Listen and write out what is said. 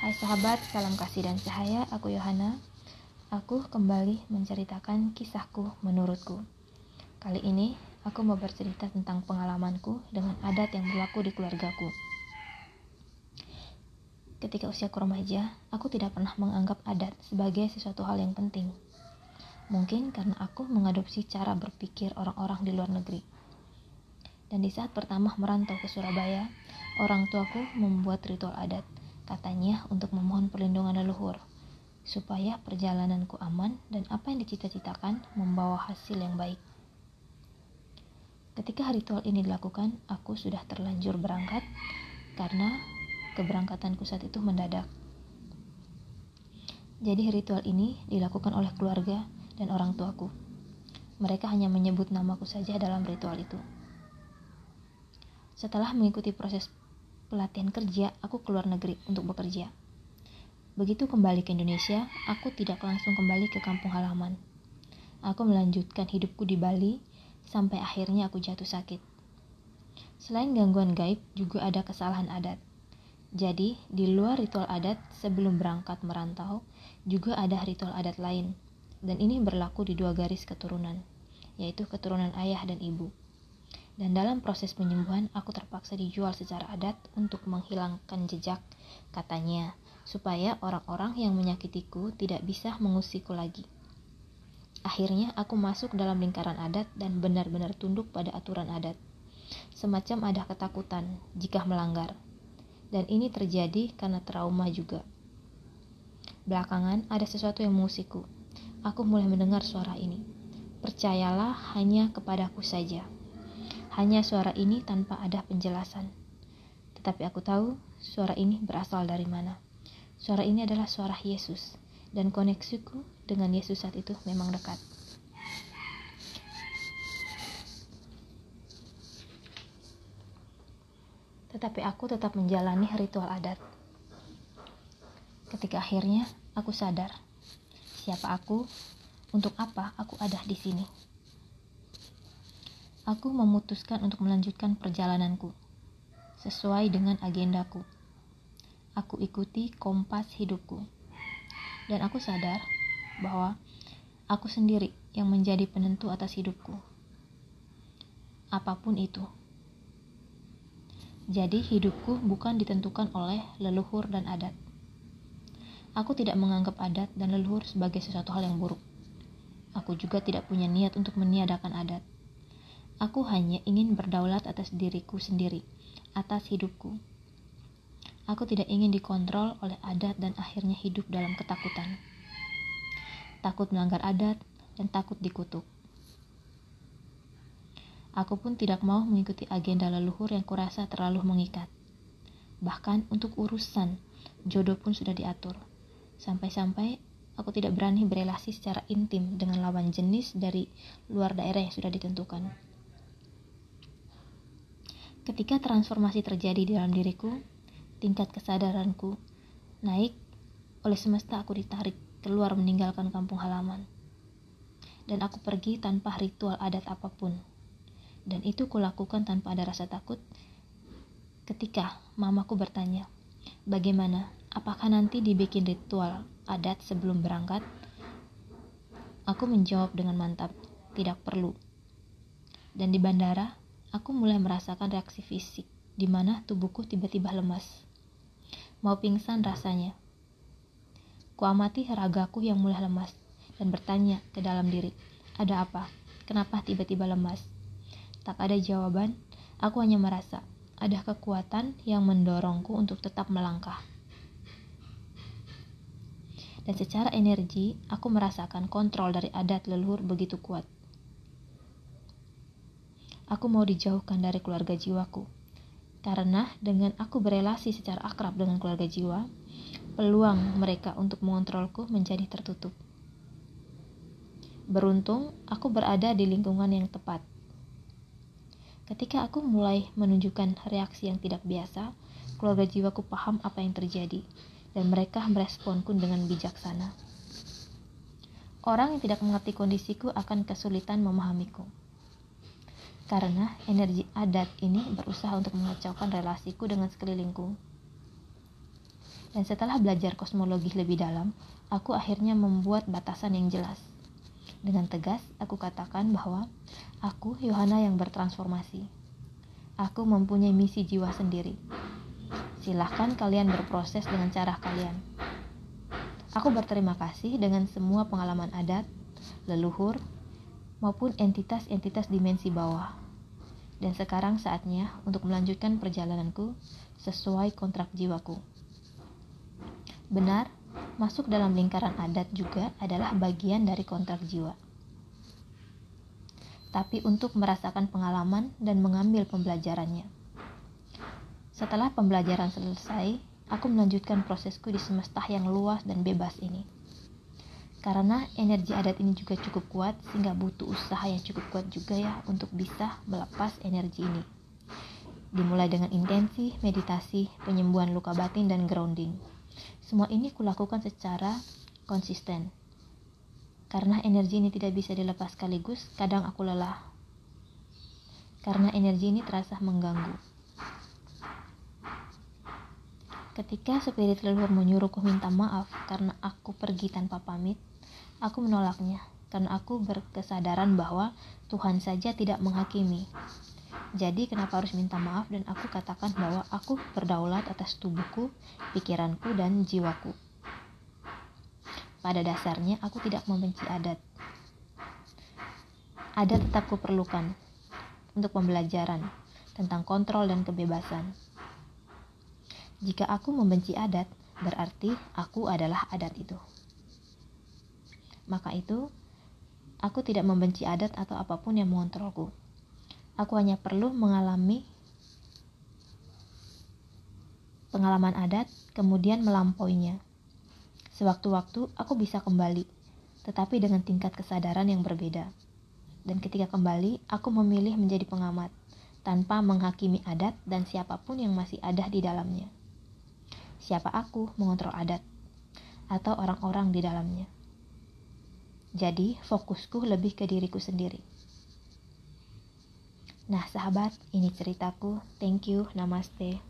Hai sahabat, salam kasih dan cahaya. Aku Yohana. Aku kembali menceritakan kisahku menurutku. Kali ini aku mau bercerita tentang pengalamanku dengan adat yang berlaku di keluargaku. Ketika usiaku remaja, aku tidak pernah menganggap adat sebagai sesuatu hal yang penting. Mungkin karena aku mengadopsi cara berpikir orang-orang di luar negeri. Dan di saat pertama merantau ke Surabaya, orang tuaku membuat ritual adat – Katanya untuk memohon perlindungan leluhur, supaya perjalananku aman dan apa yang dicita-citakan membawa hasil yang baik. Ketika ritual ini dilakukan, aku sudah terlanjur berangkat karena keberangkatanku saat itu mendadak. Jadi ritual ini dilakukan oleh keluarga dan orang tuaku. Mereka hanya menyebut namaku saja dalam ritual itu. Setelah mengikuti proses pelatihan kerja, aku keluar negeri untuk bekerja. Begitu kembali ke Indonesia, aku tidak langsung kembali ke kampung halaman. Aku melanjutkan hidupku di Bali sampai akhirnya aku jatuh sakit. Selain gangguan gaib, juga ada kesalahan adat. Jadi, di luar ritual adat sebelum berangkat merantau, juga ada ritual adat lain. Dan ini berlaku di dua garis keturunan, yaitu keturunan ayah dan ibu dan dalam proses penyembuhan aku terpaksa dijual secara adat untuk menghilangkan jejak, katanya, supaya orang-orang yang menyakitiku tidak bisa mengusikku lagi. Akhirnya aku masuk dalam lingkaran adat dan benar-benar tunduk pada aturan adat. Semacam ada ketakutan jika melanggar. Dan ini terjadi karena trauma juga. Belakangan ada sesuatu yang mengusikku. Aku mulai mendengar suara ini. Percayalah hanya kepadaku saja. Hanya suara ini tanpa ada penjelasan. Tetapi aku tahu suara ini berasal dari mana. Suara ini adalah suara Yesus, dan koneksiku dengan Yesus saat itu memang dekat. Tetapi aku tetap menjalani ritual adat. Ketika akhirnya aku sadar, siapa aku, untuk apa aku ada di sini aku memutuskan untuk melanjutkan perjalananku sesuai dengan agendaku. Aku ikuti kompas hidupku, dan aku sadar bahwa aku sendiri yang menjadi penentu atas hidupku. Apa pun itu, jadi hidupku bukan ditentukan oleh leluhur dan adat. Aku tidak menganggap adat dan leluhur sebagai sesuatu hal yang buruk. Aku juga tidak punya niat untuk meniadakan adat. Aku hanya ingin berdaulat atas diriku sendiri, atas hidupku. Aku tidak ingin dikontrol oleh adat dan akhirnya hidup dalam ketakutan. Takut melanggar adat dan takut dikutuk. Aku pun tidak mau mengikuti agenda leluhur yang kurasa terlalu mengikat. Bahkan untuk urusan jodoh pun sudah diatur. Sampai-sampai aku tidak berani berelasi secara intim dengan lawan jenis dari luar daerah yang sudah ditentukan. Ketika transformasi terjadi di dalam diriku, tingkat kesadaranku naik, oleh semesta aku ditarik keluar meninggalkan kampung halaman. Dan aku pergi tanpa ritual adat apa pun. Dan itu kulakukan tanpa ada rasa takut ketika mamaku bertanya, bagaimana, apakah nanti dibikin ritual adat sebelum berangkat? Aku menjawab dengan mantap, tidak perlu. Dan di bandara, aku mulai merasakan reaksi fisik, di mana tubuhku tiba-tiba lemas. Mau pingsan rasanya. Kuamati ragaku yang mulai lemas dan bertanya ke dalam diri, ada apa? Kenapa tiba-tiba lemas? Tak ada jawaban, aku hanya merasa ada kekuatan yang mendorongku untuk tetap melangkah. Dan secara energi, aku merasakan kontrol dari adat leluhur begitu kuat. Aku mau dijauhkan dari keluarga jiwaku. Karena dengan aku berelasi secara akrab dengan keluarga jiwa, peluang mereka untuk mengontrolku menjadi tertutup. Beruntung, aku berada di lingkungan yang tepat. Ketika aku mulai menunjukkan reaksi yang tidak biasa, keluarga jiwaku paham apa yang terjadi, dan mereka meresponku dengan bijaksana. Orang yang tidak mengerti kondisiku akan kesulitan memahamiku karena energi adat ini berusaha untuk mengacaukan relasiku dengan sekelilingku. Dan setelah belajar kosmologi lebih dalam, aku akhirnya membuat batasan yang jelas. Dengan tegas, aku katakan bahwa aku Yohana yang bertransformasi. Aku mempunyai misi jiwa sendiri. Silahkan kalian berproses dengan cara kalian. Aku berterima kasih dengan semua pengalaman adat, leluhur, maupun entitas-entitas dimensi bawah. Dan sekarang saatnya untuk melanjutkan perjalananku sesuai kontrak jiwaku. Benar, masuk dalam lingkaran adat juga adalah bagian dari kontrak jiwa. Tapi untuk merasakan pengalaman dan mengambil pembelajarannya. Setelah pembelajaran selesai, aku melanjutkan prosesku di semesta yang luas dan bebas ini. Karena energi adat ini juga cukup kuat sehingga butuh usaha yang cukup kuat juga ya untuk bisa melepas energi ini. Dimulai dengan intensi, meditasi, penyembuhan luka batin dan grounding. Semua ini kulakukan secara konsisten. Karena energi ini tidak bisa dilepas sekaligus, kadang aku lelah. Karena energi ini terasa mengganggu. Ketika spirit leluhur menyuruhku minta maaf karena aku pergi tanpa pamit, Aku menolaknya karena aku berkesadaran bahwa Tuhan saja tidak menghakimi. Jadi kenapa harus minta maaf dan aku katakan bahwa aku berdaulat atas tubuhku, pikiranku, dan jiwaku. Pada dasarnya aku tidak membenci adat. Adat tetap kuperlukan untuk pembelajaran tentang kontrol dan kebebasan. Jika aku membenci adat, berarti aku adalah adat itu. Maka itu, aku tidak membenci adat atau apa pun yang mengontrolku. Aku hanya perlu mengalami pengalaman adat, kemudian melampauinya. Sewaktu-waktu aku bisa kembali, tetapi dengan tingkat kesadaran yang berbeda. Dan ketika kembali, aku memilih menjadi pengamat, tanpa menghakimi adat dan siapa pun yang masih ada di dalamnya. Siapa aku mengontrol adat, atau orang-orang di dalamnya. Jadi, fokusku lebih ke diriku sendiri. Nah, sahabat, ini ceritaku. Thank you. Namaste.